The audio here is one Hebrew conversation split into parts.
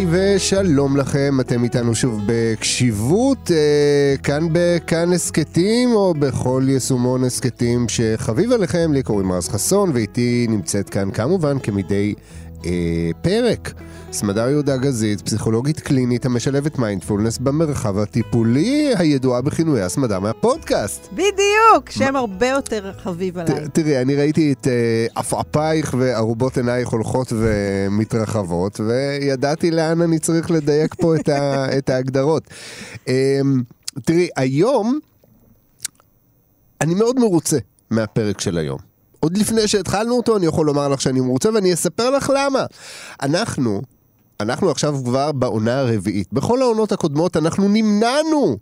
היי ושלום לכם, אתם איתנו שוב בקשיבות, אה, כאן בכאן הסכתים או בכל יישומון הסכתים שחביב עליכם, לי קוראים רז חסון ואיתי נמצאת כאן כמובן כמדי פרק. סמדר יהודה גזית, פסיכולוגית קלינית המשלבת מיינדפולנס במרחב הטיפולי, הידועה בכינויי הסמדה מהפודקאסט. בדיוק, שם הרבה יותר חביב עליי. תראי, אני ראיתי את אה, עפעפייך וארובות עינייך הולכות ומתרחבות, וידעתי לאן אני צריך לדייק פה את ההגדרות. אמ, תראי, היום אני מאוד מרוצה מהפרק של היום. עוד לפני שהתחלנו אותו, אני יכול לומר לך שאני מרוצה, ואני אספר לך למה. אנחנו, אנחנו עכשיו כבר בעונה הרביעית. בכל העונות הקודמות אנחנו נמנענו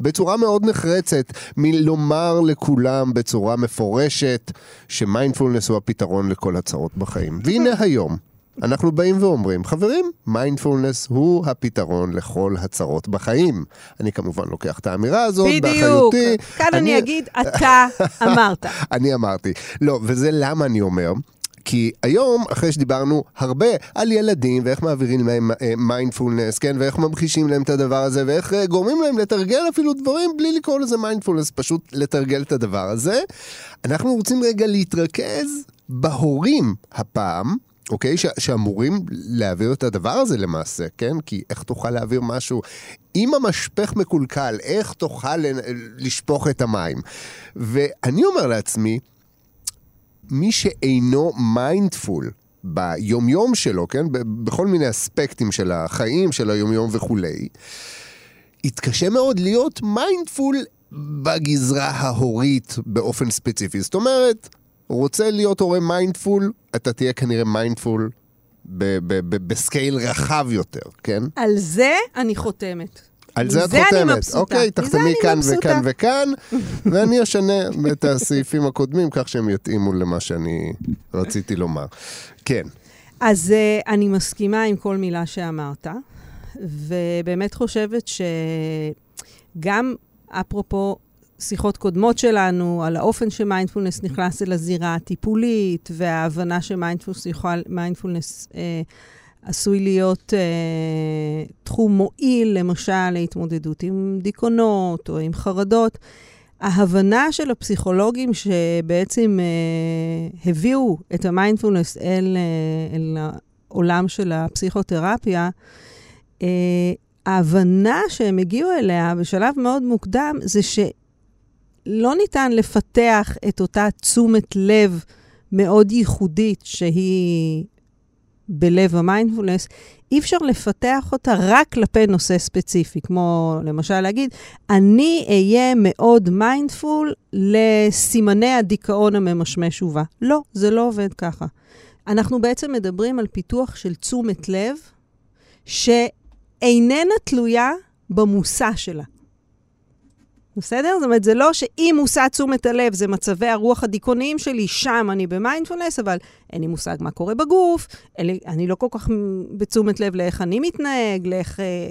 בצורה מאוד נחרצת מלומר לכולם בצורה מפורשת שמיינדפולנס הוא הפתרון לכל הצרות בחיים. והנה היום. אנחנו באים ואומרים, חברים, מיינדפולנס הוא הפתרון לכל הצרות בחיים. אני כמובן לוקח את האמירה הזאת בדיוק. באחריותי. בדיוק, כאן אני... אני אגיד, אתה אמרת. אני אמרתי. לא, וזה למה אני אומר. כי היום, אחרי שדיברנו הרבה על ילדים ואיך מעבירים להם מיינדפולנס, כן, ואיך ממחישים להם את הדבר הזה, ואיך אה, גורמים להם לתרגל אפילו דברים בלי לקרוא לזה מיינדפולנס, פשוט לתרגל את הדבר הזה, אנחנו רוצים רגע להתרכז בהורים הפעם. אוקיי? ש- שאמורים להעביר את הדבר הזה למעשה, כן? כי איך תוכל להעביר משהו? אם המשפך מקולקל, איך תוכל לשפוך את המים? ואני אומר לעצמי, מי שאינו mindful ביומיום שלו, כן? בכל מיני אספקטים של החיים, של היומיום וכולי, יתקשה מאוד להיות mindful בגזרה ההורית באופן ספציפי. זאת אומרת, רוצה להיות הורה mindful, אתה תהיה כנראה mindful בסקייל רחב יותר, כן? על זה אני חותמת. על זה את חותמת. אוקיי, תחתמי כאן וכאן וכאן, ואני אשנה את הסעיפים הקודמים כך שהם יתאימו למה שאני רציתי לומר. כן. אז uh, אני מסכימה עם כל מילה שאמרת, ובאמת חושבת שגם אפרופו שיחות קודמות שלנו על האופן שמיינדפולנס נכנס אל הזירה הטיפולית, וההבנה שמיינדפולנס אה, עשוי להיות אה, תחום מועיל, למשל, להתמודדות עם דיכאונות או עם חרדות. ההבנה של הפסיכולוגים שבעצם אה, הביאו את המיינדפולנס אל, אה, אל העולם של הפסיכותרפיה, אה, ההבנה שהם הגיעו אליה בשלב מאוד מוקדם זה שלא ניתן לפתח את אותה תשומת לב מאוד ייחודית שהיא בלב המיינדפולנס, אי אפשר לפתח אותה רק כלפי נושא ספציפי, כמו למשל להגיד, אני אהיה מאוד mindful לסימני הדיכאון הממשמש ובא. לא, זה לא עובד ככה. אנחנו בעצם מדברים על פיתוח של תשומת לב שאיננה תלויה במושא שלה. בסדר? זאת אומרת, זה לא שאם מושא תשומת הלב זה מצבי הרוח הדיכאוניים שלי, שם אני במיינדפולנס, אבל אין לי מושג מה קורה בגוף, לי, אני לא כל כך בתשומת לב לאיך אני מתנהג, לאיך אה,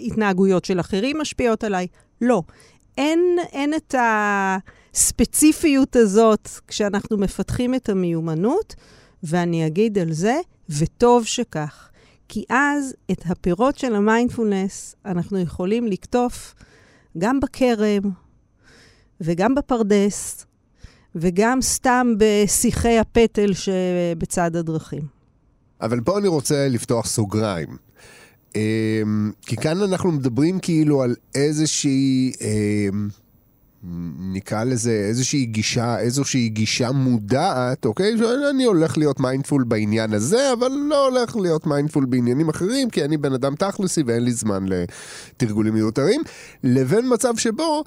התנהגויות של אחרים משפיעות עליי. לא. אין, אין את הספציפיות הזאת כשאנחנו מפתחים את המיומנות, ואני אגיד על זה, וטוב שכך. כי אז את הפירות של המיינדפולנס אנחנו יכולים לקטוף גם בכרם וגם בפרדס, וגם סתם בשיחי הפטל שבצד הדרכים. אבל פה אני רוצה לפתוח סוגריים. אמ, כי כאן אנחנו מדברים כאילו על איזושהי... נקרא לזה איזושהי גישה, איזושהי גישה מודעת, אוקיי? אני הולך להיות mindful בעניין הזה, אבל לא הולך להיות mindful בעניינים אחרים, כי אני בן אדם תכלסי ואין לי זמן לתרגולים מיותרים, לבין מצב שבו...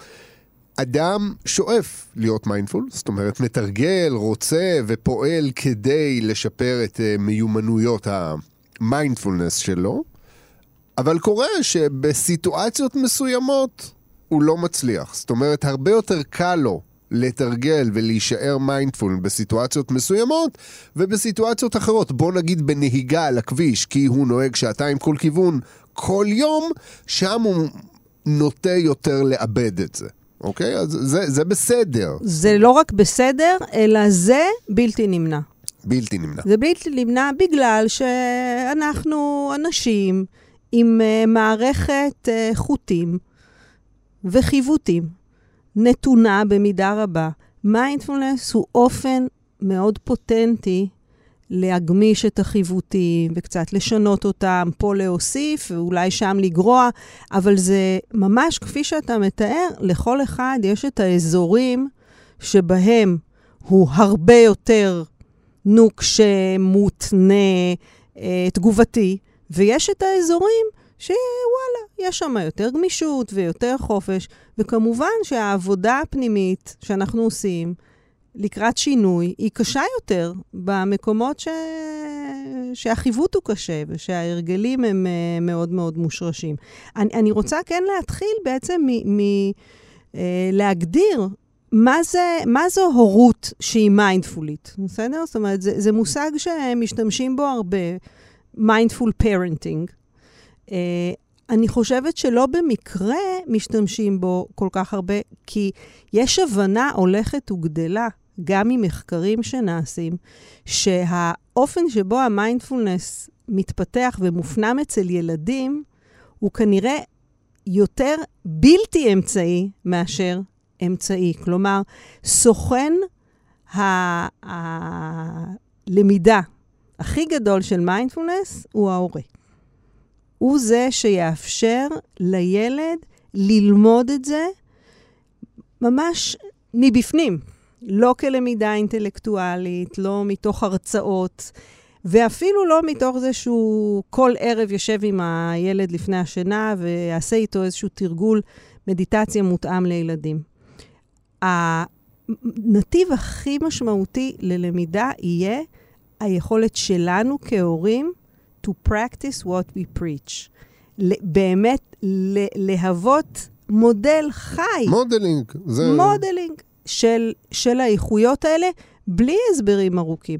אדם שואף להיות mindful, זאת אומרת מתרגל, רוצה ופועל כדי לשפר את אה, מיומנויות המיינדפולנס שלו, אבל קורה שבסיטואציות מסוימות הוא לא מצליח. זאת אומרת, הרבה יותר קל לו לתרגל ולהישאר mindful בסיטואציות מסוימות, ובסיטואציות אחרות, בוא נגיד בנהיגה על הכביש, כי הוא נוהג שעתיים כל כיוון כל יום, שם הוא נוטה יותר לאבד את זה. אוקיי? אז זה, זה בסדר. זה לא רק בסדר, אלא זה בלתי נמנע. בלתי נמנע. זה בלתי נמנע בגלל שאנחנו אנשים עם uh, מערכת uh, חוטים וחיווטים נתונה במידה רבה. מיינדפולנס הוא אופן מאוד פוטנטי להגמיש את החיווטים וקצת לשנות אותם, פה להוסיף ואולי שם לגרוע, אבל זה ממש כפי שאתה מתאר, לכל אחד יש את האזורים שבהם הוא הרבה יותר נוקשה, אה, תגובתי, ויש את האזורים שוואלה, יש שם יותר גמישות ויותר חופש, וכמובן שהעבודה הפנימית שאנחנו עושים לקראת שינוי היא קשה יותר במקומות ש... שהחיווט הוא קשה ושההרגלים הם אה, מאוד מאוד מושרשים. אני, אני רוצה כן להתחיל בעצם מלהגדיר מ- אה, מה, זה, מה זו הורות שהיא מיינדפולית, בסדר? זאת אומרת, זה, זה מושג שמשתמשים בו הרבה, mindful parenting. אה, אני חושבת שלא במקרה משתמשים בו כל כך הרבה, כי יש הבנה הולכת וגדלה, גם ממחקרים שנעשים, שהאופן שבו המיינדפולנס מתפתח ומופנם אצל ילדים, הוא כנראה יותר בלתי אמצעי מאשר אמצעי. כלומר, סוכן הלמידה הכי גדול של מיינדפולנס הוא ההורה. הוא זה שיאפשר לילד ללמוד את זה ממש מבפנים, לא כלמידה אינטלקטואלית, לא מתוך הרצאות, ואפילו לא מתוך זה שהוא כל ערב יושב עם הילד לפני השינה ויעשה איתו איזשהו תרגול מדיטציה מותאם לילדים. הנתיב הכי משמעותי ללמידה יהיה היכולת שלנו כהורים to practice what we preach. באמת להוות מודל חי. Modeling. זה... modeling של, של האיכויות האלה, בלי הסברים ארוכים.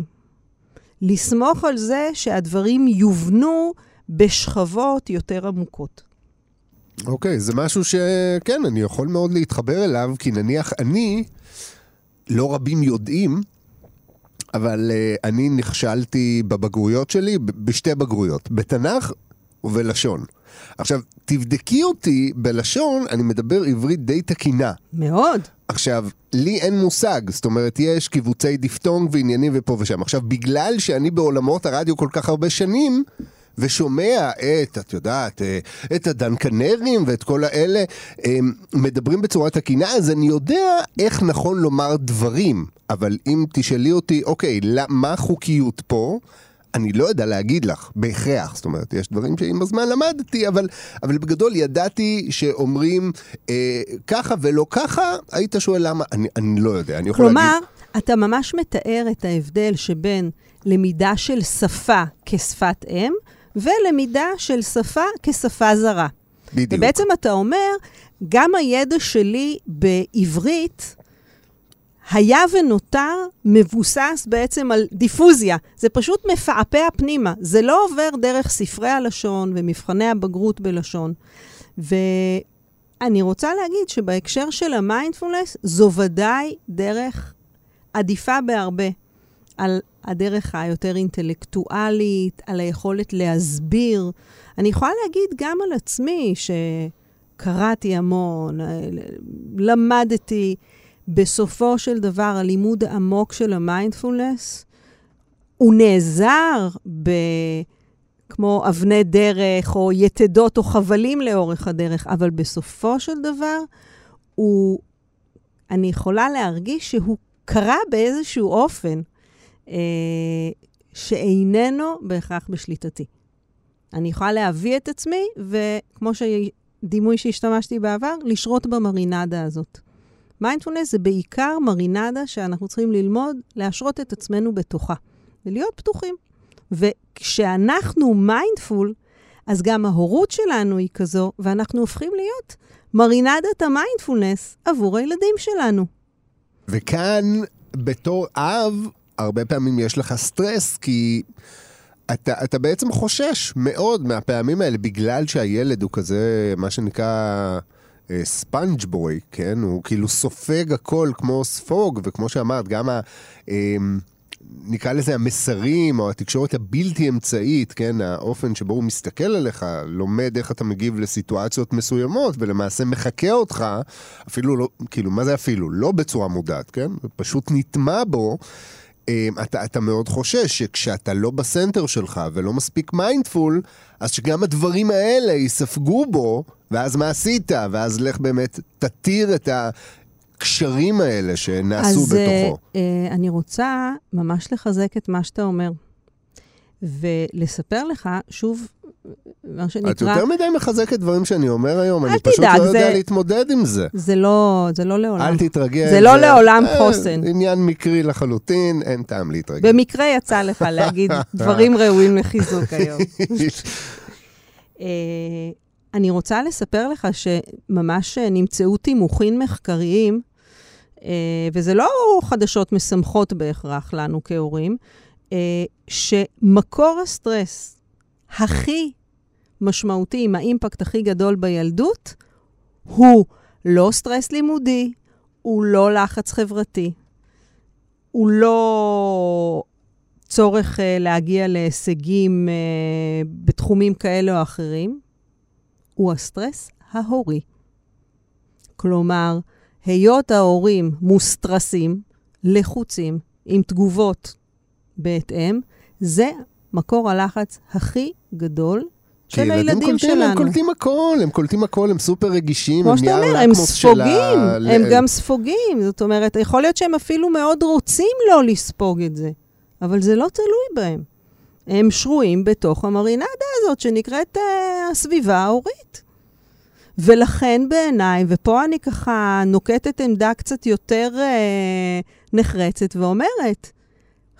לסמוך על זה שהדברים יובנו בשכבות יותר עמוקות. אוקיי, okay, זה משהו שכן, אני יכול מאוד להתחבר אליו, כי נניח אני, לא רבים יודעים, אבל אה, אני נכשלתי בבגרויות שלי בשתי בגרויות, בתנ"ך ובלשון. עכשיו, תבדקי אותי בלשון, אני מדבר עברית די תקינה. מאוד. עכשיו, לי אין מושג, זאת אומרת, יש קיבוצי דיפטונג ועניינים ופה ושם. עכשיו, בגלל שאני בעולמות הרדיו כל כך הרבה שנים, ושומע את, את יודעת, אה, את הדנקנרים ואת כל האלה אה, מדברים בצורה תקינה, אז אני יודע איך נכון לומר דברים. אבל אם תשאלי אותי, אוקיי, מה החוקיות פה? אני לא יודע להגיד לך, בהכרח. זאת אומרת, יש דברים שעם הזמן למדתי, אבל, אבל בגדול ידעתי שאומרים אה, ככה ולא ככה, היית שואל למה, אני, אני לא יודע, אני יכול כלומר, להגיד... כלומר, אתה ממש מתאר את ההבדל שבין למידה של שפה כשפת אם, ולמידה של שפה כשפה זרה. בדיוק. ובעצם אתה אומר, גם הידע שלי בעברית, היה ונותר מבוסס בעצם על דיפוזיה. זה פשוט מפעפע פנימה. זה לא עובר דרך ספרי הלשון ומבחני הבגרות בלשון. ואני רוצה להגיד שבהקשר של המיינדפולנס, זו ודאי דרך עדיפה בהרבה על הדרך היותר אינטלקטואלית, על היכולת להסביר. אני יכולה להגיד גם על עצמי שקראתי המון, למדתי. בסופו של דבר, הלימוד העמוק של המיינדפולנס, הוא נעזר ב... כמו אבני דרך, או יתדות, או חבלים לאורך הדרך, אבל בסופו של דבר, הוא... אני יכולה להרגיש שהוא קרה באיזשהו אופן אה, שאיננו בהכרח בשליטתי. אני יכולה להביא את עצמי, וכמו שדימוי שהשתמשתי בעבר, לשרות במרינדה הזאת. מיינדפולנס זה בעיקר מרינדה שאנחנו צריכים ללמוד להשרות את עצמנו בתוכה, ולהיות פתוחים. וכשאנחנו mindful, אז גם ההורות שלנו היא כזו, ואנחנו הופכים להיות מרינדת המיינדפולנס עבור הילדים שלנו. וכאן, בתור אב, הרבה פעמים יש לך סטרס, כי אתה, אתה בעצם חושש מאוד מהפעמים האלה, בגלל שהילד הוא כזה, מה שנקרא... sponge boy, כן? הוא כאילו סופג הכל כמו ספוג, וכמו שאמרת, גם ה... אמ, נקרא לזה המסרים, או התקשורת הבלתי אמצעית, כן, האופן שבו הוא מסתכל עליך, לומד איך אתה מגיב לסיטואציות מסוימות, ולמעשה מחקה אותך, אפילו לא, כאילו, מה זה אפילו? לא בצורה מודעת, כן? פשוט נטמע בו. אמ, אתה, אתה מאוד חושש שכשאתה לא ב center שלך ולא מספיק mindful, אז שגם הדברים האלה יספגו בו, ואז מה עשית? ואז לך באמת, תתיר את הקשרים האלה שנעשו אז, בתוכו. אז אה, אני רוצה ממש לחזק את מה שאתה אומר, ולספר לך, שוב, מה שנקרא... את יותר מדי מחזקת דברים שאני אומר היום, אני פשוט תדאג, לא יודע זה- להתמודד עם זה. זה לא, זה לא לעולם. אל תתרגל. זה לא לעולם חוסן. עניין מקרי לחלוטין, אין טעם להתרגל. במקרה יצא לך להגיד דברים ראויים לחיזוק היום. אה, אני רוצה לספר לך שממש אה, נמצאו תימוכין מחקריים, אה, וזה לא חדשות משמחות בהכרח לנו כהורים, אה, שמקור הסטרס הכי משמעותי, עם ה impact הכי גדול בילדות, הוא לא סטרס לימודי, הוא לא לחץ חברתי, הוא לא צורך אה, להגיע להישגים אה, בתחומים כאלה או אחרים, הוא הסטרס ההורי. כלומר, היות ההורים מוסטרסים, לחוצים, עם תגובות בהתאם, זה מקור הלחץ הכי גדול כי ילדים קולטים, שלנו. הם קולטים הכל, הם קולטים הכל, הם סופר רגישים, כמו הם שאתה נייר אומר, הם לקמוס של ספוגים, ה- הם ל- גם ספוגים. זאת אומרת, יכול להיות שהם אפילו מאוד רוצים לא לספוג את זה, אבל זה לא תלוי בהם. הם שרויים בתוך המרינדה הזאת שנקראת uh, הסביבה ההורית. ולכן בעיניי, ופה אני ככה נוקטת עמדה קצת יותר uh, נחרצת ואומרת,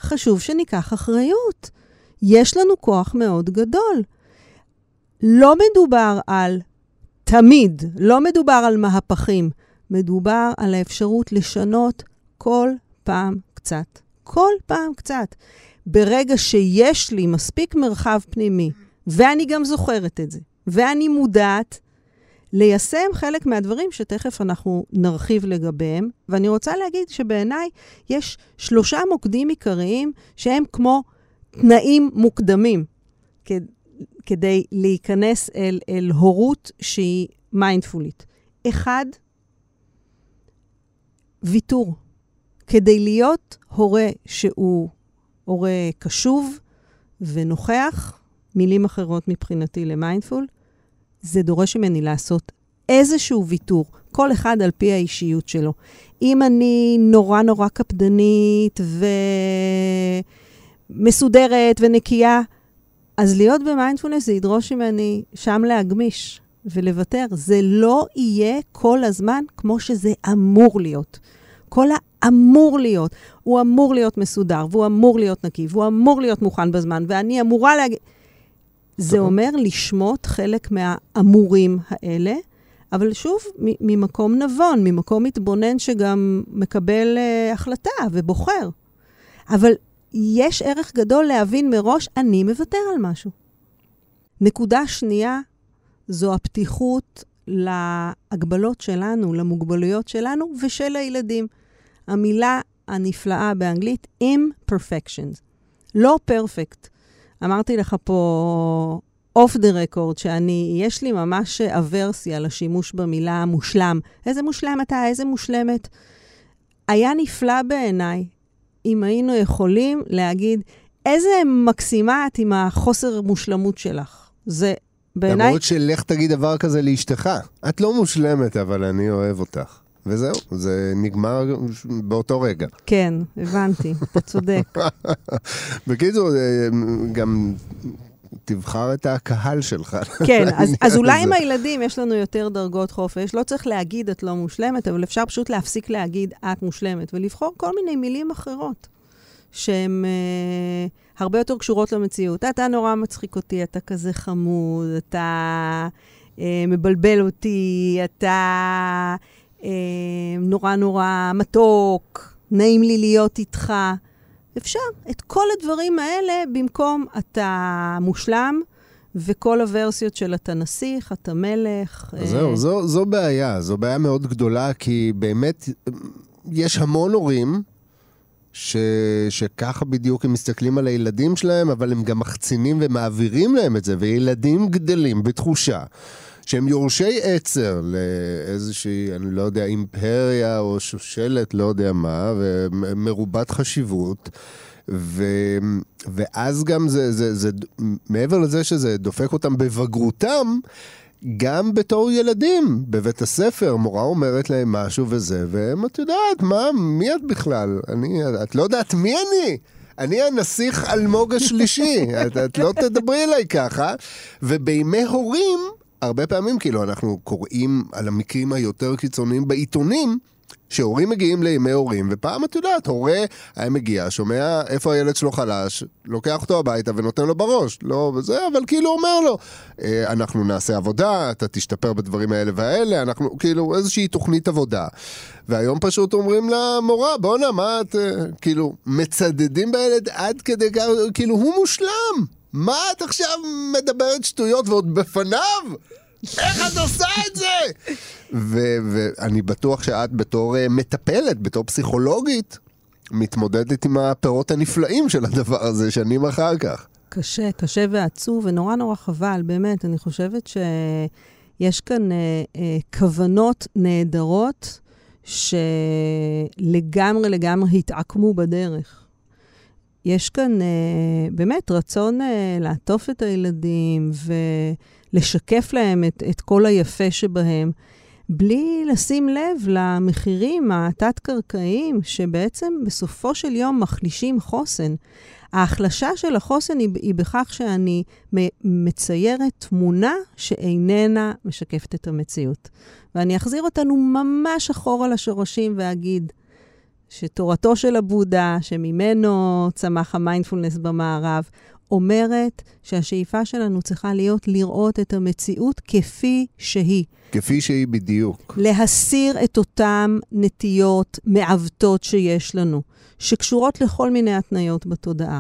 חשוב שניקח אחריות. יש לנו כוח מאוד גדול. לא מדובר על תמיד, לא מדובר על מהפכים, מדובר על האפשרות לשנות כל פעם קצת. כל פעם קצת. ברגע שיש לי מספיק מרחב פנימי, ואני גם זוכרת את זה, ואני מודעת, ליישם חלק מהדברים שתכף אנחנו נרחיב לגביהם. ואני רוצה להגיד שבעיניי יש שלושה מוקדים עיקריים שהם כמו תנאים מוקדמים כדי להיכנס אל, אל הורות שהיא מיינדפולית. אחד, ויתור. כדי להיות הורה שהוא הורה קשוב ונוכח, מילים אחרות מבחינתי למיינדפול, זה דורש ממני לעשות איזשהו ויתור, כל אחד על פי האישיות שלו. אם אני נורא נורא קפדנית ומסודרת ונקייה, אז להיות במיינדפולנס זה ידרוש ממני שם להגמיש ולוותר. זה לא יהיה כל הזמן כמו שזה אמור להיות. כל האמור להיות. הוא אמור להיות מסודר, והוא אמור להיות נקי, והוא אמור להיות מוכן בזמן, ואני אמורה להגיד... זה אומר לשמוט חלק מהאמורים האלה, אבל שוב, ממקום נבון, ממקום מתבונן שגם מקבל uh, החלטה ובוחר. אבל יש ערך גדול להבין מראש, אני מוותר על משהו. נקודה שנייה, זו הפתיחות להגבלות שלנו, למוגבלויות שלנו ושל הילדים. המילה הנפלאה באנגלית, imperfections, לא perfect. אמרתי לך פה אוף דה רקורד, שאני, יש לי ממש אברסיה לשימוש במילה מושלם. איזה מושלם אתה, איזה מושלמת. היה נפלא בעיניי אם היינו יכולים להגיד, איזה מקסימה את עם החוסר מושלמות שלך. זה בעיניי... למרות שלך תגיד דבר כזה לאשתך. את לא מושלמת, אבל אני אוהב אותך. וזהו, זה נגמר באותו רגע. כן, הבנתי, אתה צודק. בקיצור, אה, גם תבחר את הקהל שלך. כן, אז, אז אולי עם. הילדים יש לנו יותר דרגות חופש. לא צריך להגיד את לא מושלמת, אבל אפשר פשוט להפסיק להגיד את מושלמת, ולבחור כל מיני מילים אחרות, שהן אה, הרבה יותר קשורות למציאות. אתה נורא מצחיק אותי, אתה כזה חמוד, אתה אה, מבלבל אותי, אתה אה, נורא נורא מתוק, נעים לי להיות איתך. אפשר את כל הדברים האלה במקום אתה מושלם, וכל הוורסיות של אתה נסיך, אתה מלך. זהו, זו, זו בעיה, זו בעיה מאוד גדולה, כי באמת יש המון הורים ש... שככה בדיוק הם מסתכלים על הילדים שלהם, אבל הם גם מחצינים ומעבירים להם את זה, וילדים גדלים בתחושה שהם יורשי עצר לאיזושהי, אני לא יודע, אימפריה או שושלת, לא יודע מה, ומרובת חשיבות. ו... ואז גם זה, זה, זה, מעבר לזה שזה דופק אותם בבגרותם, גם בתור ילדים בבית הספר, מורה אומרת להם משהו וזה, והם, את יודעת, מה, מי את בכלל? אני, את לא יודעת מי אני? אני הנסיך אלמוג השלישי, את, את לא תדברי אליי ככה. ובימי הורים, הרבה פעמים, כאילו, אנחנו קוראים על המקרים היותר קיצוניים בעיתונים, שהורים מגיעים לימי הורים, ופעם את יודעת, הורה היה מגיע, שומע איפה הילד שלו חלש, לוקח אותו הביתה ונותן לו בראש. לא וזה, אבל כאילו אומר לו, אה, אנחנו נעשה עבודה, אתה תשתפר בדברים האלה והאלה, אנחנו, כאילו, איזושהי תוכנית עבודה. והיום פשוט אומרים למורה, בואנה, מה את, אה, כאילו, מצדדים בילד עד כדי כך, כאילו, הוא מושלם. מה את עכשיו מדברת שטויות ועוד בפניו? איך את עושה את זה? ואני בטוח שאת בתור uh, מטפלת, בתור פסיכולוגית, מתמודדת עם הפירות הנפלאים של הדבר הזה שנים אחר כך. קשה, קשה ועצוב, ונורא נורא חבל, באמת. אני חושבת שיש כאן uh, uh, כוונות נהדרות שלגמרי לגמרי התעקמו בדרך. יש כאן uh, באמת רצון uh, לעטוף את הילדים ולשקף להם את, את כל היפה שבהם. בלי לשים לב למחירים התת-קרקעיים, שבעצם בסופו של יום מחלישים חוסן. ההחלשה של החוסן היא, היא בכך שאני מציירת תמונה שאיננה משקפת את המציאות. ואני אחזיר אותנו ממש אחורה לשורשים ואגיד שתורתו של הבודה, שממנו צמח המיינדפולנס במערב, אומרת שהשאיפה שלנו צריכה להיות לראות את המציאות כפי שהיא. כפי שהיא בדיוק. להסיר את אותן נטיות מעוותות שיש לנו, שקשורות לכל מיני התניות בתודעה.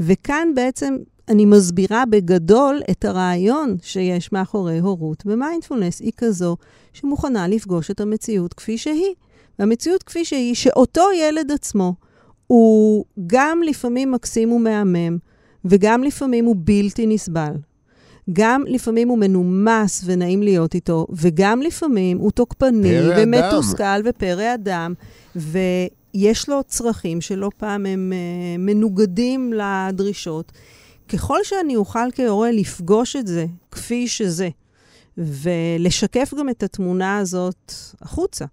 וכאן בעצם אני מסבירה בגדול את הרעיון שיש מאחורי הורות במיינדפולנס. היא כזו שמוכנה לפגוש את המציאות כפי שהיא. והמציאות כפי שהיא, שאותו ילד עצמו הוא גם לפעמים מקסים ומהמם, וגם לפעמים הוא בלתי נסבל. גם לפעמים הוא מנומס ונעים להיות איתו, וגם לפעמים הוא תוקפני ומתוסכל ופרא אדם, ויש לו צרכים שלא פעם הם uh, מנוגדים לדרישות. ככל שאני אוכל כהורה לפגוש את זה כפי שזה, ולשקף גם את התמונה הזאת החוצה,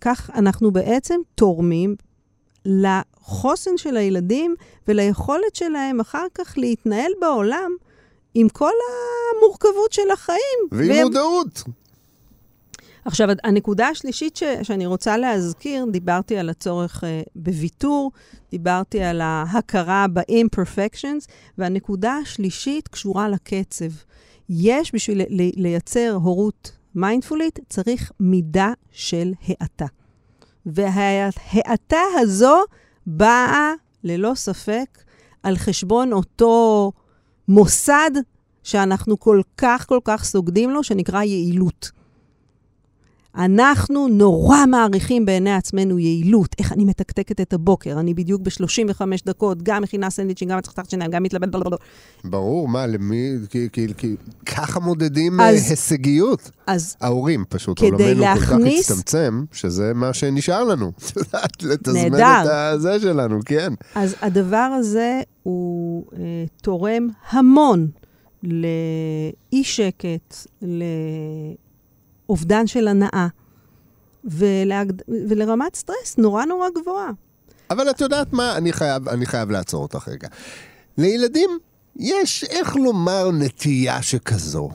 כך אנחנו בעצם תורמים לחוסן של הילדים וליכולת שלהם אחר כך להתנהל בעולם עם כל המורכבות של החיים. ועם והם... מודעות. עכשיו, הנקודה השלישית ש, שאני רוצה להזכיר, דיברתי על הצורך uh, בוויתור, דיברתי על ההכרה ב-imperfections, והנקודה השלישית קשורה לקצב. יש, בשביל לייצר הורות מיינדפולית, צריך מידה של האטה. וההאטה הזו באה, ללא ספק, על חשבון אותו מוסד שאנחנו כל כך כל כך סוגדים לו, שנקרא יעילות. אנחנו נורא מעריכים בעיני עצמנו יעילות, איך אני מתקתקת את הבוקר, אני בדיוק ב-35 דקות, גם מכינה סנדוויצ'ים, גם מצחצחת שיניים, גם מתלבט... ברור, מה, למי, כי ככה מודדים אז, הישגיות. אז ההורים פשוט, עולמנו. כל כך הצטמצם, שזה מה שנשאר לנו. את יודעת, לתזמן את הזה שלנו, כן. אז הדבר הזה הוא אה, תורם המון לאי שקט. אובדן של הנאה, ולהגד... ולרמת סטרס נורא נורא גבוהה. אבל את יודעת מה? אני חייב, אני חייב לעצור אותך רגע. לילדים יש, איך לומר, נטייה שכזו.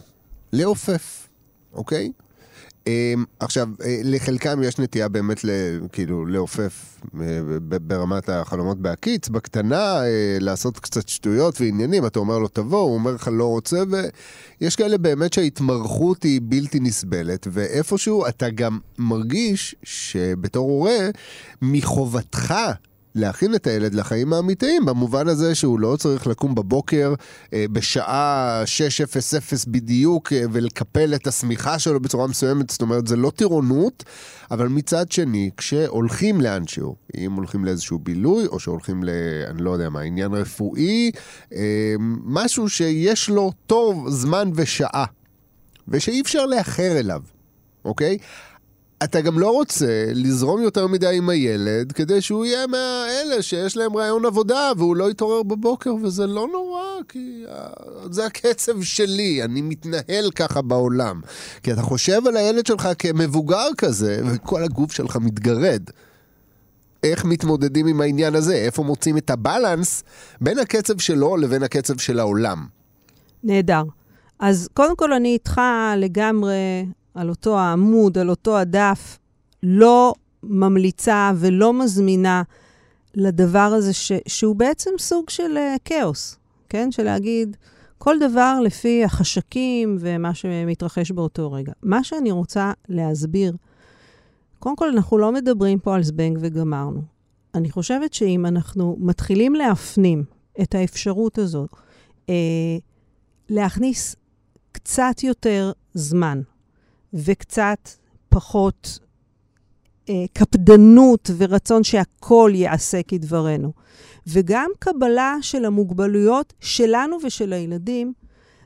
לעופף, אוקיי? אמ, עכשיו, אה, לחלקם יש נטייה באמת, כאילו, לעופף אה, ברמת החלומות בהקיץ, בקטנה, אה, לעשות קצת שטויות ועניינים. אתה אומר לו, תבוא, הוא אומר לך, לא רוצה, ויש כאלה באמת שההתמרכות היא בלתי נסבלת, ואיפשהו אתה גם מרגיש שבתור הורה, מחובתך להכין את הילד לחיים האמיתיים, במובן הזה שהוא לא צריך לקום בבוקר אה, בשעה 6:00 בדיוק אה, ולקפל את השמיכה שלו בצורה מסוימת, זאת אומרת, זה לא טירונות, אבל מצד שני, כשהולכים לאנשהו, אם הולכים לאיזשהו בילוי, או שהולכים ל... אני לא יודע מה, עניין רפואי, אה, משהו שיש לו טוב זמן ושעה, ושאי אפשר לאחר אליו, אוקיי? אתה גם לא רוצה לזרום יותר מדי עם הילד כדי שהוא יהיה מהאלה שיש להם רעיון עבודה והוא לא יתעורר בבוקר, וזה לא נורא, כי אה, זה הקצב שלי, אני מתנהל ככה בעולם. כי אתה חושב על הילד שלך כמבוגר כזה, וכל הגוף שלך מתגרד. איך מתמודדים עם העניין הזה? איפה מוצאים את הבלנס בין הקצב שלו לבין הקצב של העולם? נהדר. אז קודם כל אני איתך לגמרי על אותו העמוד, על אותו הדף, לא ממליצה ולא מזמינה לדבר הזה, ש, שהוא בעצם סוג של uh, כאוס, כן? של להגיד, כל דבר לפי החשקים ומה שמתרחש באותו רגע. מה שאני רוצה להסביר, קודם כל, אנחנו לא מדברים פה על זבנג וגמרנו. אני חושבת שאם אנחנו מתחילים להפנים את האפשרות הזאת, אה, להכניס קצת יותר זמן וקצת פחות אה, קפדנות ורצון שהכל ייעשה כדברנו. וגם קבלה של המוגבלויות שלנו ושל הילדים,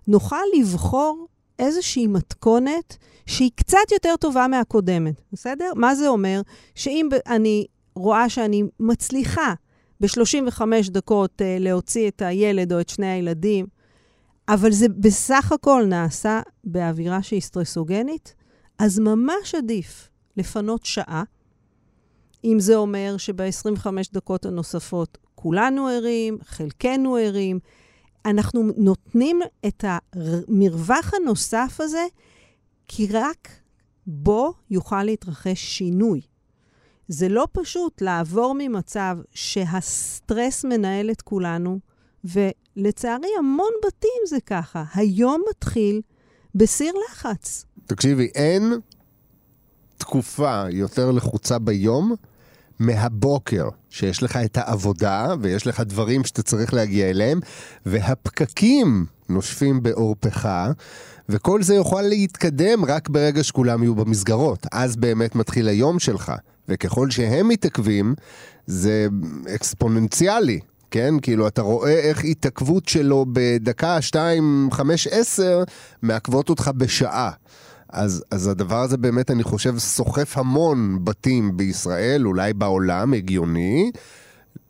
נוכל לבחור איזושהי מתכונת שהיא קצת יותר טובה מהקודמת, בסדר? מה זה אומר? שאם אני רואה שאני מצליחה ב-35 דקות uh, להוציא את הילד או את שני הילדים, אבל זה בסך הכל נעשה באווירה שהיא סטרסוגנית, אז ממש עדיף לפנות שעה, אם זה אומר שב-25 דקות הנוספות כולנו ערים, חלקנו ערים. אנחנו נותנים את המרווח הנוסף הזה, כי רק בו יוכל להתרחש שינוי. זה לא פשוט לעבור ממצב שהסטרס מנהל את כולנו, ולצערי המון בתים זה ככה. היום מתחיל בסיר לחץ. תקשיבי, אין תקופה יותר לחוצה ביום מהבוקר, שיש לך את העבודה ויש לך דברים שאתה צריך להגיע אליהם, והפקקים נושפים בעורפך, וכל זה יוכל להתקדם רק ברגע שכולם יהיו במסגרות. אז באמת מתחיל היום שלך, וככל שהם מתעכבים, זה אקספוננציאלי. כן? כאילו, אתה רואה איך התעכבות שלו בדקה, שתיים, חמש, עשר, מעכבות אותך בשעה. אז, אז הדבר הזה באמת, אני חושב, סוחף המון בתים בישראל, אולי בעולם, הגיוני.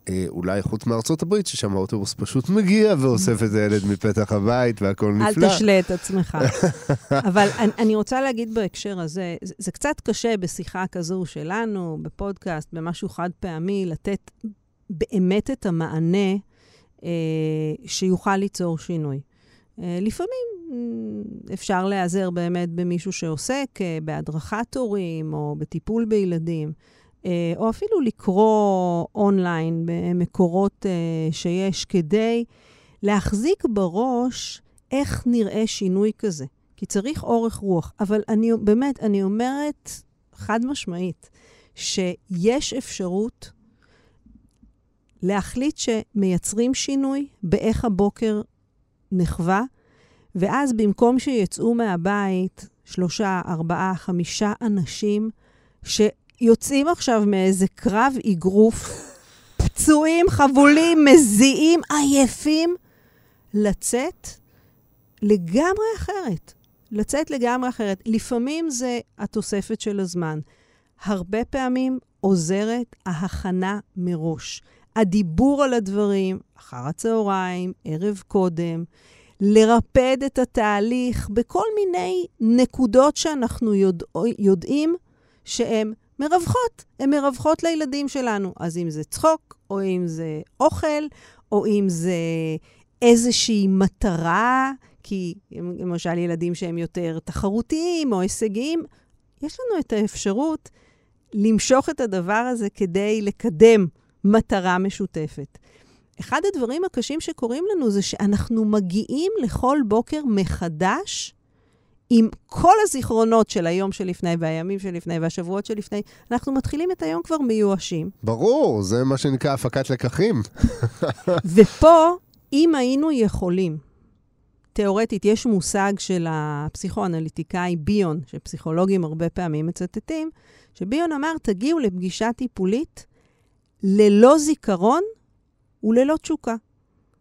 אה, אולי חוץ מארצות הברית, ששם האוטובוס פשוט מגיע ואוסף את הילד מפתח הבית והכל נפלא. אל תשלה את עצמך. אבל אני, אני רוצה להגיד בהקשר הזה, זה, זה קצת קשה בשיחה כזו שלנו, בפודקאסט, במשהו חד פעמי, לתת באמת את המענה אה, שיוכל ליצור שינוי. אה, לפעמים אפשר להיעזר באמת במישהו שעוסק אה, בהדרכת הורים או בטיפול בילדים, אה, או אפילו לקרוא אונליין במקורות אה, שיש כדי להחזיק בראש איך נראה שינוי כזה. כי צריך אורך רוח. אבל אני באמת, אני אומרת חד משמעית, שיש אפשרות להחליט שמייצרים שינוי באיך הבוקר נחווה, ואז במקום שיצאו מהבית שלושה, ארבעה, חמישה אנשים שיוצאים עכשיו מאיזה קרב אגרוף, פצועים, חבולים, מזיעים, עייפים, לצאת לגמרי אחרת. לצאת לגמרי אחרת. לפעמים זה התוספת של הזמן. הרבה פעמים עוזרת ההכנה מראש. הדיבור על הדברים, אחר הצהריים, ערב קודם, לרפד את התהליך בכל מיני נקודות שאנחנו יודע, יודעים שהן מרווחות, הן מרווחות לילדים שלנו. אז אם זה צחוק, או אם זה אוכל, או אם זה איזושהי מטרה, כי למשל ילדים שהם יותר תחרותיים או הישגיים, יש לנו את האפשרות למשוך את הדבר הזה כדי לקדם מטרה משותפת. אחד הדברים הקשים שקורים לנו זה שאנחנו מגיעים לכל בוקר מחדש עם כל הזיכרונות של היום שלפני והימים שלפני והשבועות שלפני, אנחנו מתחילים את היום כבר מיואשים. ברור, זה מה שנקרא הפקת לקחים. ופה, אם היינו יכולים, תיאורטית, יש מושג של הפסיכואנליטיקאי ביון, שפסיכולוגים הרבה פעמים מצטטים, שביון אמר, תגיעו לפגישה טיפולית ללא זיכרון וללא תשוקה.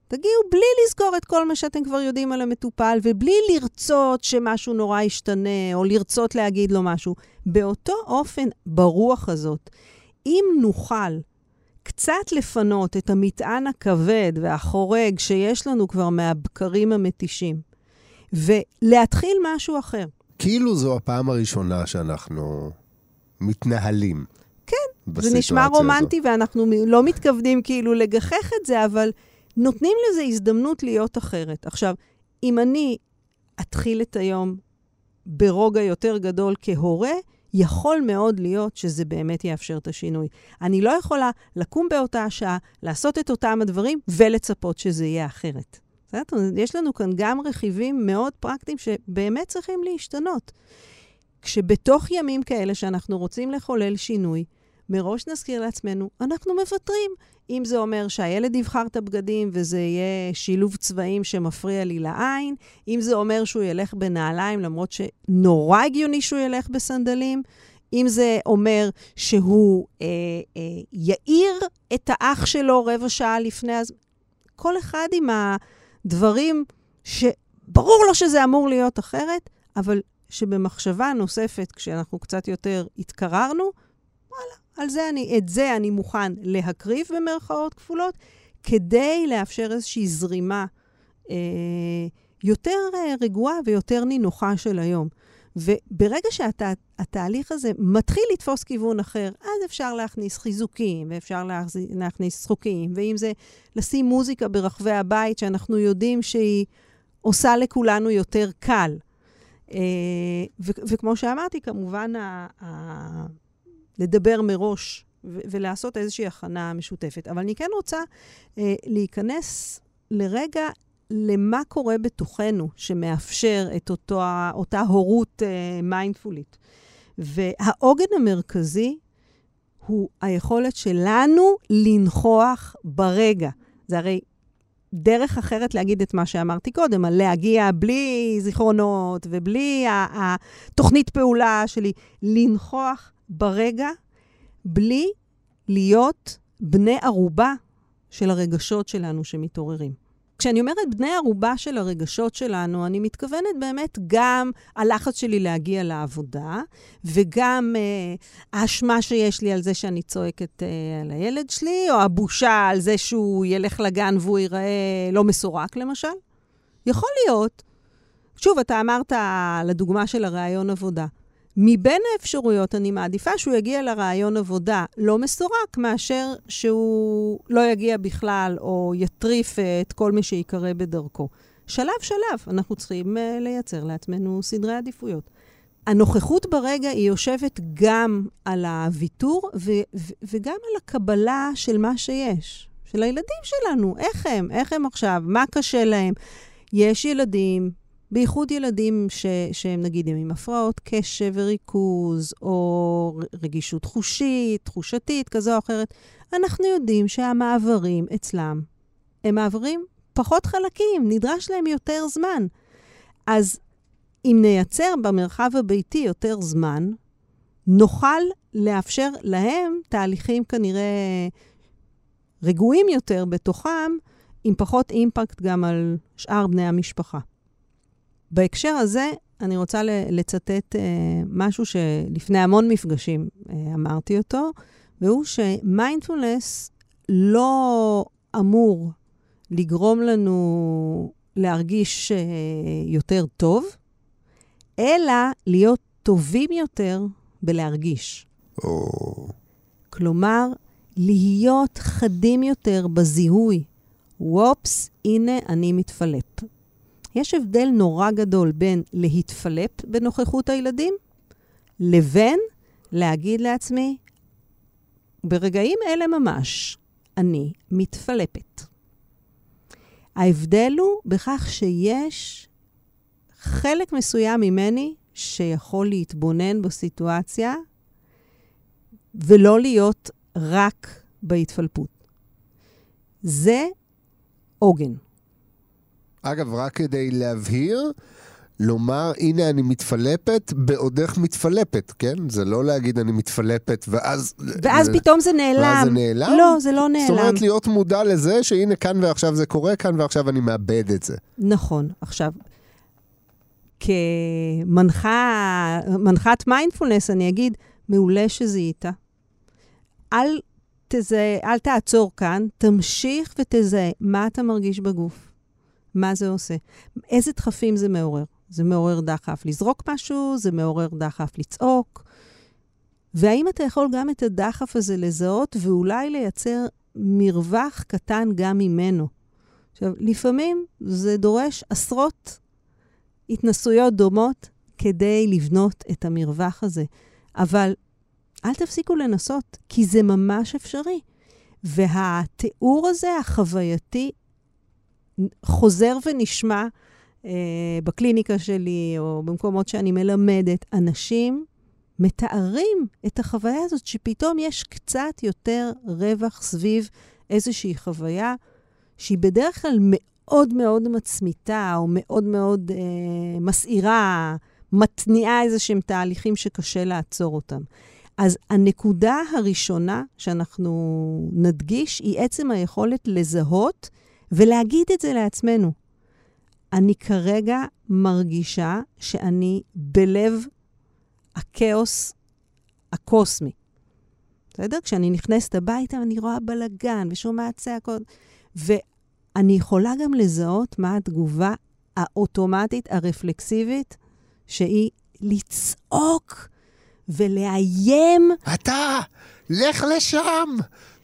תגיעו בלי לזכור את כל מה שאתם כבר יודעים על המטופל, ובלי לרצות שמשהו נורא ישתנה, או לרצות להגיד לו משהו. באותו אופן, ברוח הזאת, אם נוכל קצת לפנות את המטען הכבד והחורג שיש לנו כבר מהבקרים המתישים, ולהתחיל משהו אחר. כאילו זו הפעם הראשונה שאנחנו מתנהלים. זה נשמע רומנטי הזו. ואנחנו לא מתכוונים כאילו לגחך את זה, אבל נותנים לזה הזדמנות להיות אחרת. עכשיו, אם אני אתחיל את היום ברוגע יותר גדול כהורה, יכול מאוד להיות שזה באמת יאפשר את השינוי. אני לא יכולה לקום באותה השעה, לעשות את אותם הדברים ולצפות שזה יהיה אחרת. יש לנו כאן גם רכיבים מאוד פרקטיים שבאמת צריכים להשתנות. כשבתוך ימים כאלה שאנחנו רוצים לחולל שינוי, מראש נזכיר לעצמנו, אנחנו מוותרים. אם זה אומר שהילד יבחר את הבגדים וזה יהיה שילוב צבעים שמפריע לי לעין, אם זה אומר שהוא ילך בנעליים למרות שנורא הגיוני שהוא ילך בסנדלים, אם זה אומר שהוא אה, אה, יאיר את האח שלו רבע שעה לפני, אז כל אחד עם הדברים שברור לו שזה אמור להיות אחרת, אבל שבמחשבה נוספת, כשאנחנו קצת יותר התקררנו, וואלה, על זה אני, את זה אני מוכן להקריב במרכאות כפולות, כדי לאפשר איזושהי זרימה אה, יותר אה, רגועה ויותר נינוחה של היום. וברגע שהתהליך הזה מתחיל לתפוס כיוון אחר, אז אפשר להכניס חיזוקים, ואפשר להכניס צחוקים, ואם זה לשים מוזיקה ברחבי הבית, שאנחנו יודעים שהיא עושה לכולנו יותר קל. אה, וכמו שאמרתי, כמובן, לדבר מראש ולעשות איזושהי הכנה משותפת. אבל אני כן רוצה אה, להיכנס לרגע למה קורה בתוכנו שמאפשר את אותו, אותה הורות אה, מיינדפולית. והעוגן המרכזי הוא היכולת שלנו לנכוח ברגע. זה הרי דרך אחרת להגיד את מה שאמרתי קודם, על להגיע בלי זיכרונות ובלי התוכנית פעולה שלי, לנכוח ברגע, בלי להיות בני ערובה של הרגשות שלנו שמתעוררים. כשאני אומרת בני ערובה של הרגשות שלנו, אני מתכוונת באמת גם הלחץ שלי להגיע לעבודה, וגם אה, האשמה שיש לי על זה שאני צועקת אה, על הילד שלי, או הבושה על זה שהוא ילך לגן והוא ייראה לא מסורק, למשל. יכול להיות. שוב, אתה אמרת לדוגמה של הראיון עבודה. מבין האפשרויות, אני מעדיפה שהוא יגיע לרעיון עבודה לא מסורק, מאשר שהוא לא יגיע בכלל או יטריף את כל מי שיקרא בדרכו. שלב-שלב, אנחנו צריכים uh, לייצר לעצמנו סדרי עדיפויות. הנוכחות ברגע היא יושבת גם על הוויתור ו- ו- וגם על הקבלה של מה שיש, של הילדים שלנו. איך הם? איך הם עכשיו? מה קשה להם? יש ילדים בייחוד ילדים ש, שהם נגיד עם הפרעות קשב וריכוז, או רגישות חושית, תחושתית, כזו או אחרת, אנחנו יודעים שהמעברים אצלם הם מעברים פחות חלקים, נדרש להם יותר זמן. אז אם נייצר במרחב הביתי יותר זמן, נוכל לאפשר להם תהליכים כנראה רגועים יותר בתוכם, עם פחות אימפקט גם על שאר בני המשפחה. בהקשר הזה, אני רוצה לצטט אה, משהו שלפני המון מפגשים אה, אמרתי אותו, והוא שמיינדפולנס לא אמור לגרום לנו להרגיש אה, יותר טוב, אלא להיות טובים יותר בלהרגיש. Oh. כלומר, להיות חדים יותר בזיהוי. וופס, הנה אני מתפלפ. יש הבדל נורא גדול בין להתפלפ בנוכחות הילדים, לבין להגיד לעצמי, ברגעים אלה ממש, אני מתפלפת. ההבדל הוא בכך שיש חלק מסוים ממני שיכול להתבונן בסיטואציה ולא להיות רק בהתפלפות. זה עוגן. אגב, רק כדי להבהיר, לומר, הנה אני מתפלפת, בעודך מתפלפת, כן? זה לא להגיד אני מתפלפת, ואז... ואז זה, פתאום זה נעלם. ואז זה נעלם? לא, זה לא נעלם. זאת אומרת, להיות מודע לזה שהנה כאן ועכשיו זה קורה, כאן ועכשיו אני מאבד את זה. נכון. עכשיו, כמנחת מיינדפולנס, אני אגיד, מעולה שזיהית. אל, תזה, אל תעצור כאן, תמשיך ותזהה מה אתה מרגיש בגוף. מה זה עושה? איזה דחפים זה מעורר? זה מעורר דחף לזרוק משהו, זה מעורר דחף לצעוק. והאם אתה יכול גם את הדחף הזה לזהות ואולי לייצר מרווח קטן גם ממנו? עכשיו, לפעמים זה דורש עשרות התנסויות דומות כדי לבנות את המרווח הזה. אבל אל תפסיקו לנסות, כי זה ממש אפשרי. והתיאור הזה, החווייתי, חוזר ונשמע אה, בקליניקה שלי או במקומות שאני מלמדת. אנשים מתארים את החוויה הזאת, שפתאום יש קצת יותר רווח סביב איזושהי חוויה שהיא בדרך כלל מאוד מאוד מצמיתה, או מאוד מאוד אה, מסעירה, מתניעה איזה שהם תהליכים שקשה לעצור אותם. אז הנקודה הראשונה שאנחנו נדגיש היא עצם היכולת לזהות ולהגיד את זה לעצמנו. אני כרגע מרגישה שאני בלב הכאוס הקוסמי. בסדר? כשאני נכנסת הביתה, אני רואה בלגן ושומעת צעקות, ואני יכולה גם לזהות מה התגובה האוטומטית, הרפלקסיבית, שהיא לצעוק ולאיים. אתה, לך לשם,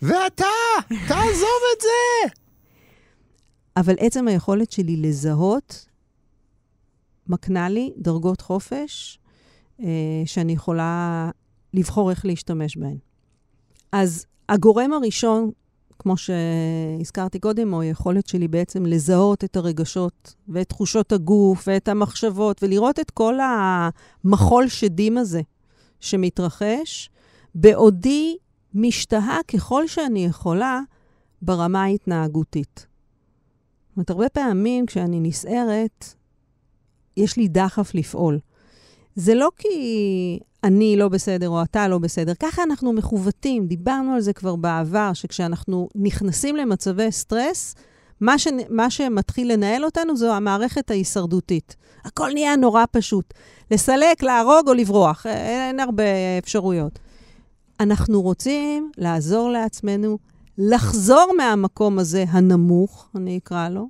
ואתה, תעזוב את זה. אבל עצם היכולת שלי לזהות מקנה לי דרגות חופש אה, שאני יכולה לבחור איך להשתמש בהן. אז הגורם הראשון, כמו שהזכרתי קודם, הוא היכולת שלי בעצם לזהות את הרגשות ואת תחושות הגוף ואת המחשבות ולראות את כל המחול שדים הזה שמתרחש, בעודי משתהה ככל שאני יכולה ברמה ההתנהגותית. זאת אומרת, הרבה פעמים כשאני נסערת, יש לי דחף לפעול. זה לא כי אני לא בסדר או אתה לא בסדר, ככה אנחנו מכוותים. דיברנו על זה כבר בעבר, שכשאנחנו נכנסים למצבי סטרס, מה, ש... מה שמתחיל לנהל אותנו זו המערכת ההישרדותית. הכל נהיה נורא פשוט. לסלק, להרוג או לברוח, אין הרבה אפשרויות. אנחנו רוצים לעזור לעצמנו לחזור מהמקום הזה הנמוך, אני אקרא לו,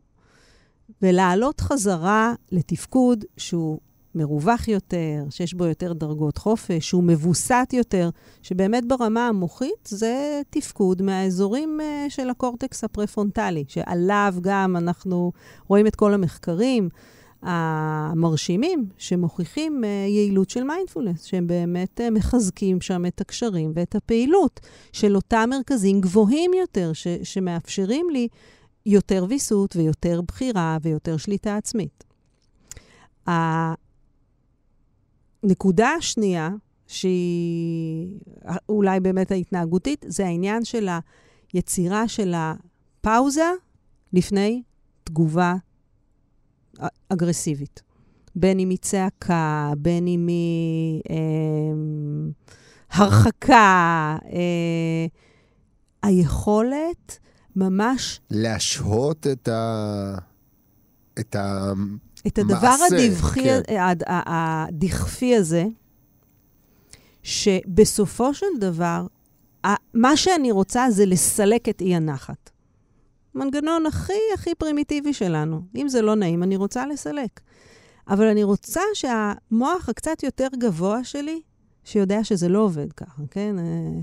ולעלות חזרה לתפקוד שהוא מרווח יותר, שיש בו יותר דרגות חופש, שהוא מבוסת יותר, שבאמת ברמה המוחית זה תפקוד מהאזורים אה, של הקורטקס הפרפרונטלי, שעליו גם אנחנו רואים את כל המחקרים המרשימים שמוכיחים אה, יעילות של מיינדפולנס, שהם באמת אה, מחזקים שם את הקשרים ואת הפעילות של אותם מרכזים גבוהים יותר, ש- שמאפשרים לי יותר ויסות ויותר בחירה ויותר שליטה עצמית. הנקודה השנייה, שהיא אולי באמת ההתנהגותית, זה העניין של היצירה של הפאוזה לפני תגובה אגרסיבית. בין אם היא צעקה, בין אם היא אה, הרחקה, אה, היכולת ממש... להשהות את ה... את ה... את הדבר הדווחי, כן. הדכפי הזה, שבסופו של דבר, מה שאני רוצה זה לסלק את אי הנחת. מנגנון הכי הכי פרימיטיבי שלנו. אם זה לא נעים, אני רוצה לסלק. אבל אני רוצה שהמוח הקצת יותר גבוה שלי, שיודע שזה לא עובד ככה, כן?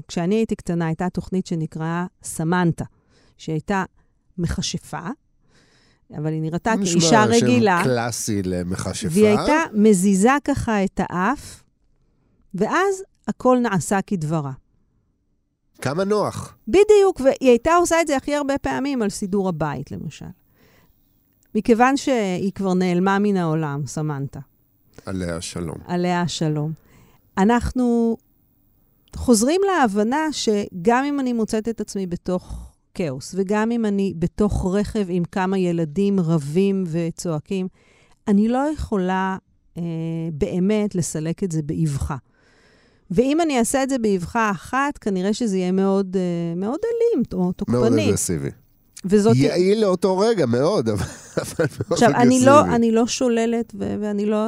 כשאני הייתי קטנה, הייתה תוכנית שנקראה סמנטה, שהייתה מכשפה, אבל היא נראתה כאישה רגילה. שם קלאסי למכשפה. והיא הייתה מזיזה ככה את האף, ואז הכל נעשה כדברה. כמה נוח. בדיוק, והיא הייתה עושה את זה הכי הרבה פעמים על סידור הבית, למשל. מכיוון שהיא כבר נעלמה מן העולם, סמנתה. עליה שלום. עליה השלום. אנחנו חוזרים להבנה שגם אם אני מוצאת את עצמי בתוך כאוס, וגם אם אני בתוך רכב עם כמה ילדים רבים וצועקים, אני לא יכולה אה, באמת לסלק את זה באבחה. ואם אני אעשה את זה באבחה אחת, כנראה שזה יהיה מאוד, אה, מאוד אלים או תוקפני. מאוד אגרסיבי. וזאת... יעיל לאותו רגע, מאוד, אבל מאוד עכשיו, אגרסיבי. אני לא, אני לא שוללת ו- ואני לא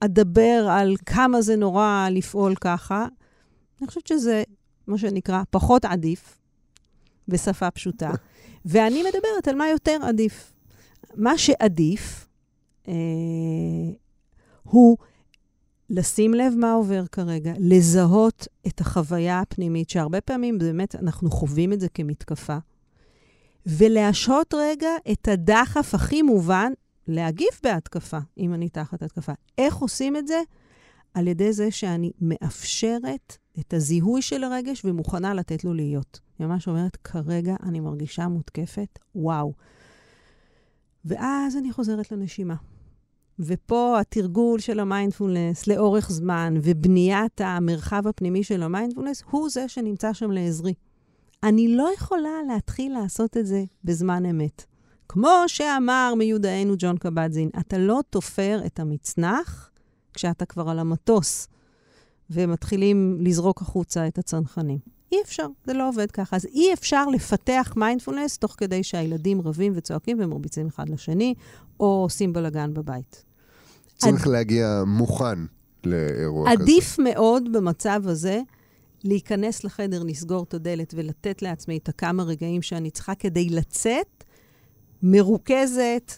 אדבר על כמה זה נורא לפעול ככה. אני חושבת שזה, מה שנקרא, פחות עדיף, בשפה פשוטה. ואני מדברת על מה יותר עדיף. מה שעדיף אה, הוא לשים לב מה עובר כרגע, לזהות את החוויה הפנימית, שהרבה פעמים באמת אנחנו חווים את זה כמתקפה, ולהשהות רגע את הדחף הכי מובן להגיב בהתקפה, אם אני תחת התקפה. איך עושים את זה? על ידי זה שאני מאפשרת את הזיהוי של הרגש ומוכנה לתת לו להיות. היא ממש אומרת, כרגע אני מרגישה מותקפת, וואו. ואז אני חוזרת לנשימה. ופה התרגול של המיינדפולנס לאורך זמן ובניית המרחב הפנימי של המיינדפולנס הוא זה שנמצא שם לעזרי. אני לא יכולה להתחיל לעשות את זה בזמן אמת. כמו שאמר מיודענו ג'ון קבדזין, אתה לא תופר את המצנח כשאתה כבר על המטוס ומתחילים לזרוק החוצה את הצנחנים. אי אפשר, זה לא עובד ככה. אז אי אפשר לפתח מיינדפולנס תוך כדי שהילדים רבים וצועקים ומרביצים אחד לשני, או עושים בלאגן בבית. צריך להגיע מוכן לאירוע כזה. עדיף מאוד במצב הזה להיכנס לחדר, לסגור את הדלת ולתת לעצמי את הכמה רגעים שאני צריכה כדי לצאת מרוכזת,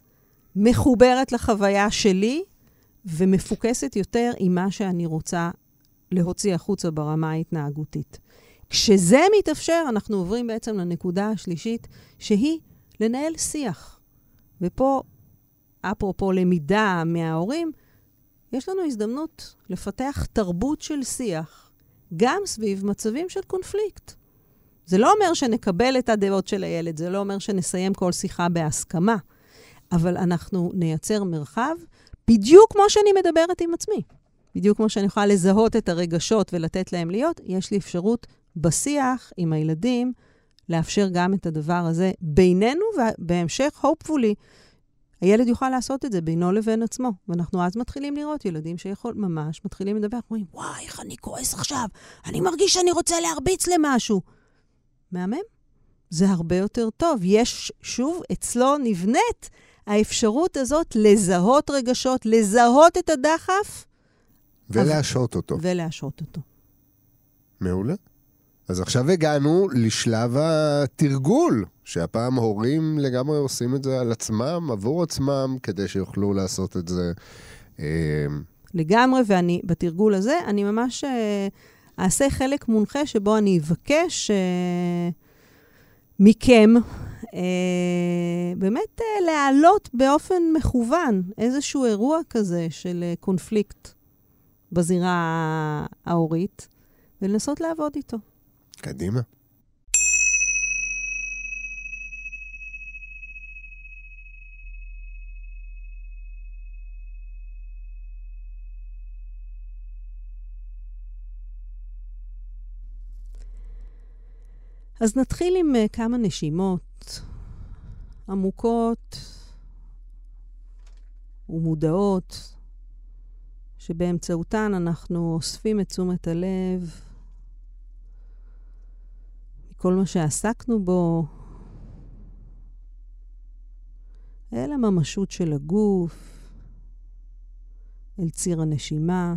מחוברת לחוויה שלי ומפוקסת יותר עם מה שאני רוצה להוציא החוצה ברמה ההתנהגותית. כשזה מתאפשר, אנחנו עוברים בעצם לנקודה השלישית, שהיא לנהל שיח. ופה, אפרופו למידה מההורים, יש לנו הזדמנות לפתח תרבות של שיח, גם סביב מצבים של קונפליקט. זה לא אומר שנקבל את הדעות של הילד, זה לא אומר שנסיים כל שיחה בהסכמה, אבל אנחנו נייצר מרחב בדיוק כמו שאני מדברת עם עצמי. בדיוק כמו שאני יכולה לזהות את הרגשות ולתת להם להיות, יש לי אפשרות בשיח עם הילדים לאפשר גם את הדבר הזה בינינו, ובהמשך, hopefully, הילד יוכל לעשות את זה בינו לבין עצמו. ואנחנו אז מתחילים לראות ילדים שיכול, ממש מתחילים לדבר, אומרים, וואי, איך אני כועס עכשיו, אני מרגיש שאני רוצה להרביץ למשהו. מהמם. זה הרבה יותר טוב. יש, שוב, אצלו נבנית האפשרות הזאת לזהות רגשות, לזהות את הדחף. ולהשעות אותו. ולהשעות אותו. מעולה. אז עכשיו הגענו לשלב התרגול, שהפעם הורים לגמרי עושים את זה על עצמם, עבור עצמם, כדי שיוכלו לעשות את זה. אה, לגמרי, ואני, בתרגול הזה, אני ממש אה, אעשה חלק מונחה שבו אני אבקש אה, מכם אה, באמת להעלות באופן מכוון איזשהו אירוע כזה של קונפליקט בזירה ההורית, ולנסות לעבוד איתו. קדימה. אז נתחיל עם uh, כמה נשימות עמוקות ומודעות, שבאמצעותן אנחנו אוספים את תשומת הלב מכל מה שעסקנו בו, אל הממשות של הגוף, אל ציר הנשימה.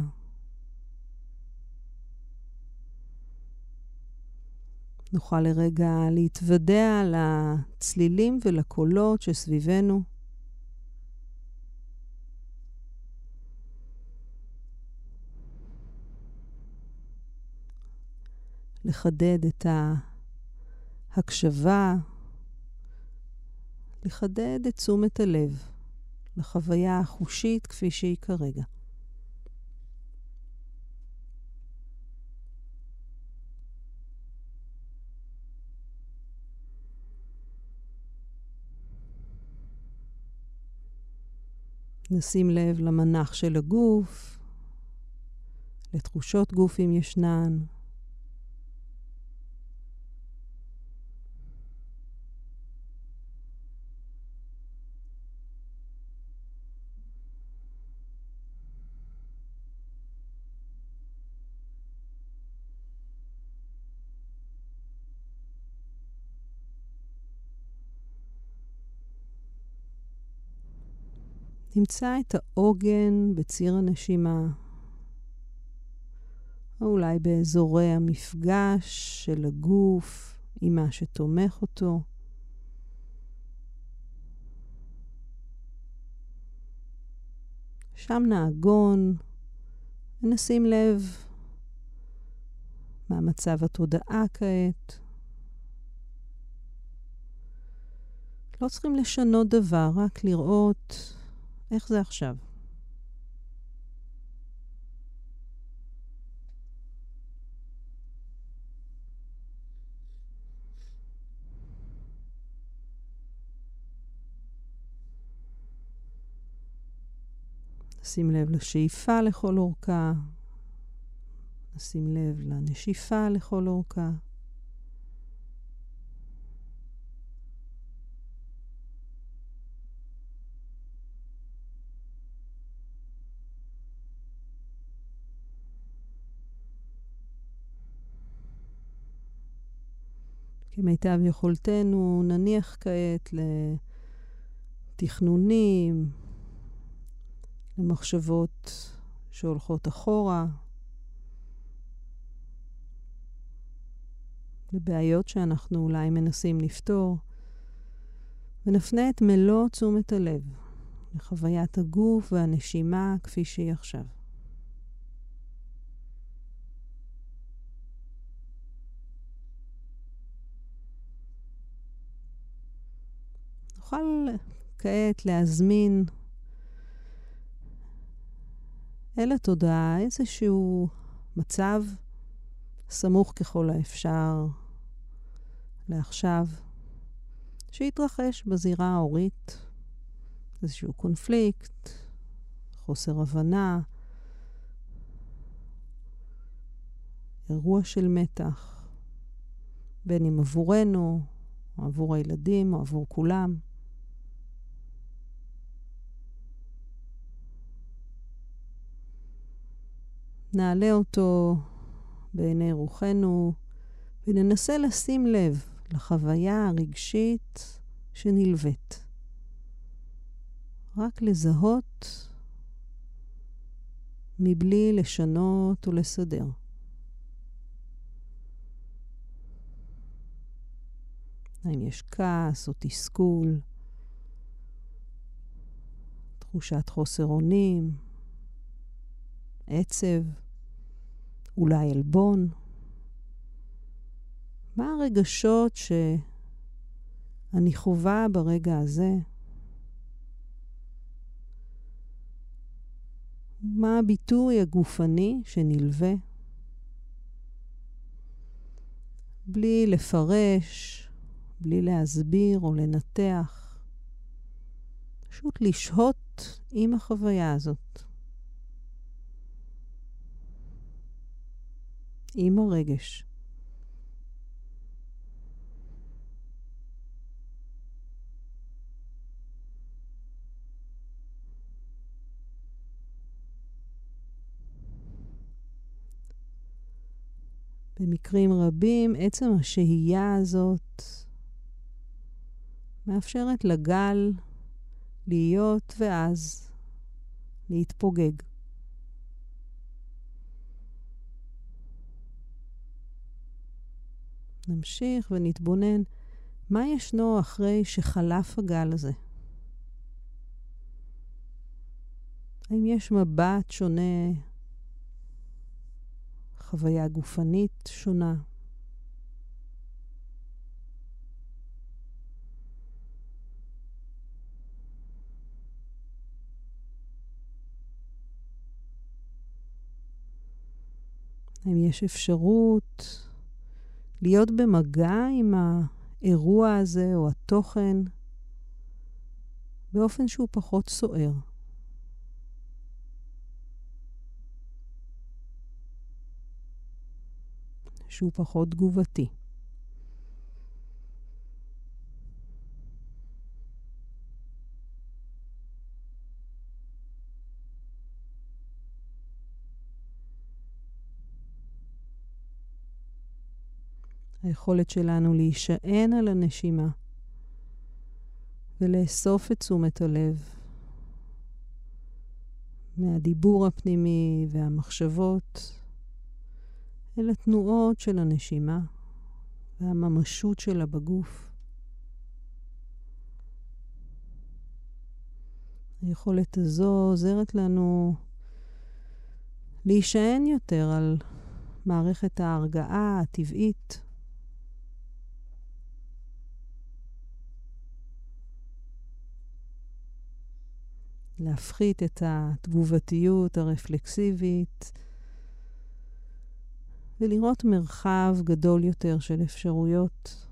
נוכל לרגע להתוודע לצלילים ולקולות שסביבנו. לחדד את ההקשבה, לחדד את תשומת הלב לחוויה החושית כפי שהיא כרגע. נשים לב למנח של הגוף, לתחושות גוף אם ישנן. תמצא את העוגן בציר הנשימה, או אולי באזורי המפגש של הגוף עם מה שתומך אותו. שם נעגון, ונשים לב מה מצב התודעה כעת. לא צריכים לשנות דבר, רק לראות איך זה עכשיו? שים לב לשאיפה לכל אורכה, נשים לב לנשיפה לכל אורכה. כמיטב יכולתנו, נניח כעת לתכנונים, למחשבות שהולכות אחורה, לבעיות שאנחנו אולי מנסים לפתור, ונפנה את מלוא תשומת הלב לחוויית הגוף והנשימה כפי שהיא עכשיו. נוכל כעת להזמין אל התודעה איזשהו מצב סמוך ככל האפשר לעכשיו, שהתרחש בזירה ההורית, איזשהו קונפליקט, חוסר הבנה, אירוע של מתח, בין אם עבורנו, או עבור הילדים, או עבור כולם. נעלה אותו בעיני רוחנו וננסה לשים לב לחוויה הרגשית שנלווית. רק לזהות מבלי לשנות ולסדר. האם יש כעס או תסכול, תחושת חוסר אונים, עצב. אולי עלבון? מה הרגשות שאני חווה ברגע הזה? מה הביטוי הגופני שנלווה? בלי לפרש, בלי להסביר או לנתח, פשוט לשהות עם החוויה הזאת. עם הרגש. במקרים רבים, עצם השהייה הזאת מאפשרת לגל להיות ואז להתפוגג. נמשיך ונתבונן מה ישנו אחרי שחלף הגל הזה. האם יש מבט שונה, חוויה גופנית שונה? האם יש אפשרות להיות במגע עם האירוע הזה או התוכן באופן שהוא פחות סוער. שהוא פחות תגובתי. היכולת שלנו להישען על הנשימה ולאסוף את תשומת הלב מהדיבור הפנימי והמחשבות אל התנועות של הנשימה והממשות שלה בגוף. היכולת הזו עוזרת לנו להישען יותר על מערכת ההרגעה הטבעית להפחית את התגובתיות הרפלקסיבית ולראות מרחב גדול יותר של אפשרויות.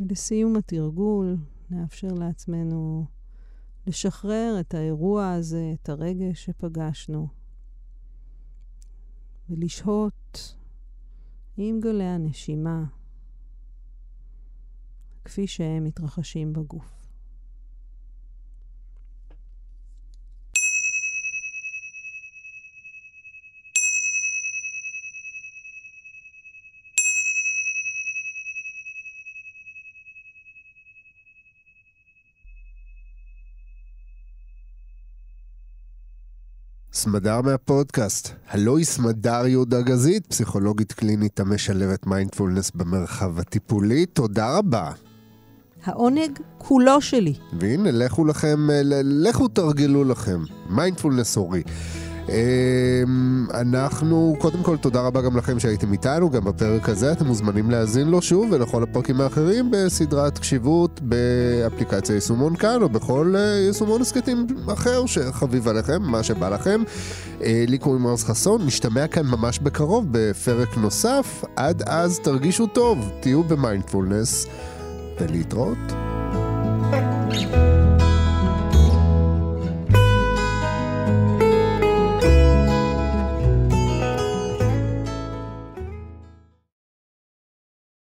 ולסיום התרגול, נאפשר לעצמנו לשחרר את האירוע הזה, את הרגש שפגשנו, ולשהות עם גלי הנשימה, כפי שהם מתרחשים בגוף. סמדר מהפודקאסט. הלו היא סמדר יהודה גזית, פסיכולוגית קלינית המשלבת מיינדפולנס במרחב הטיפולי. תודה רבה. העונג כולו שלי. והנה, לכו לכם, לכו תרגלו לכם. מיינדפולנס הורי. אמ, אנחנו, קודם כל, תודה רבה גם לכם שהייתם איתנו, גם בפרק הזה אתם מוזמנים להאזין לו שוב ולכל הפרקים האחרים בסדרת קשיבות באפליקציה יישומון כאן או בכל אה, יישומון הסכתים אחר שחביב עליכם, מה שבא לכם. אה, לי קוראים מרס חסון, נשתמע כאן ממש בקרוב בפרק נוסף. עד אז תרגישו טוב, תהיו במיינדפולנס ולהתראות. thank you